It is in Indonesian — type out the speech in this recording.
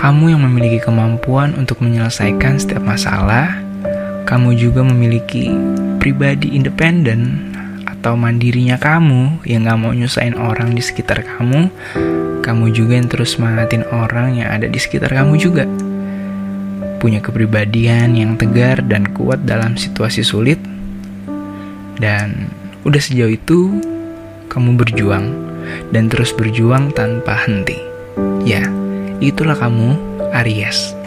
Kamu yang memiliki kemampuan untuk menyelesaikan setiap masalah, kamu juga memiliki pribadi independen atau mandirinya kamu yang gak mau nyusahin orang di sekitar kamu, kamu juga yang terus semangatin orang yang ada di sekitar kamu juga. Punya kepribadian yang tegar dan kuat dalam situasi sulit, dan udah sejauh itu kamu berjuang dan terus berjuang tanpa henti. Ya, itulah kamu, Aries.